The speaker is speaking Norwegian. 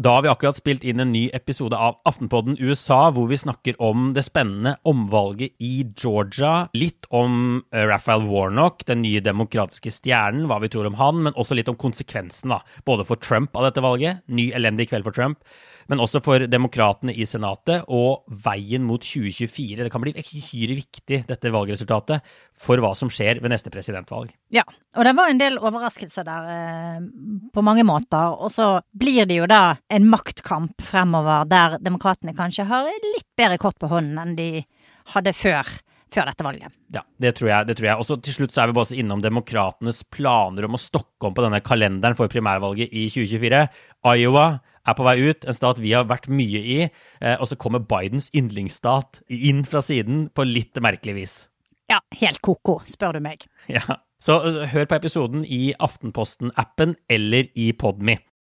Da har vi akkurat spilt inn en ny episode av Aftenpodden USA, hvor vi snakker om det spennende omvalget i Georgia. Litt om eh, Raphael Warnock, den nye demokratiske stjernen, hva vi tror om han, men også litt om konsekvensen, da. Både for Trump av dette valget, ny elendig kveld for Trump, men også for demokratene i Senatet og veien mot 2024. Det kan bli uhyre viktig, dette valgresultatet, for hva som skjer ved neste presidentvalg. Ja, og det var en del overraskelser der eh, på mange måter. Og så blir det jo da en maktkamp fremover der demokratene kanskje har litt bedre kort på hånden enn de hadde før før dette valget. Ja, det tror jeg. det tror jeg. Og så til slutt så er vi bare innom demokratenes planer om å stokke om på denne kalenderen for primærvalget i 2024. Iowa er på vei ut, en stat vi har vært mye i. Eh, og så kommer Bidens yndlingsstat inn fra siden på litt merkelig vis. Ja, helt ko-ko, spør du meg. Ja, Så uh, hør på episoden i Aftenposten-appen eller i Podme.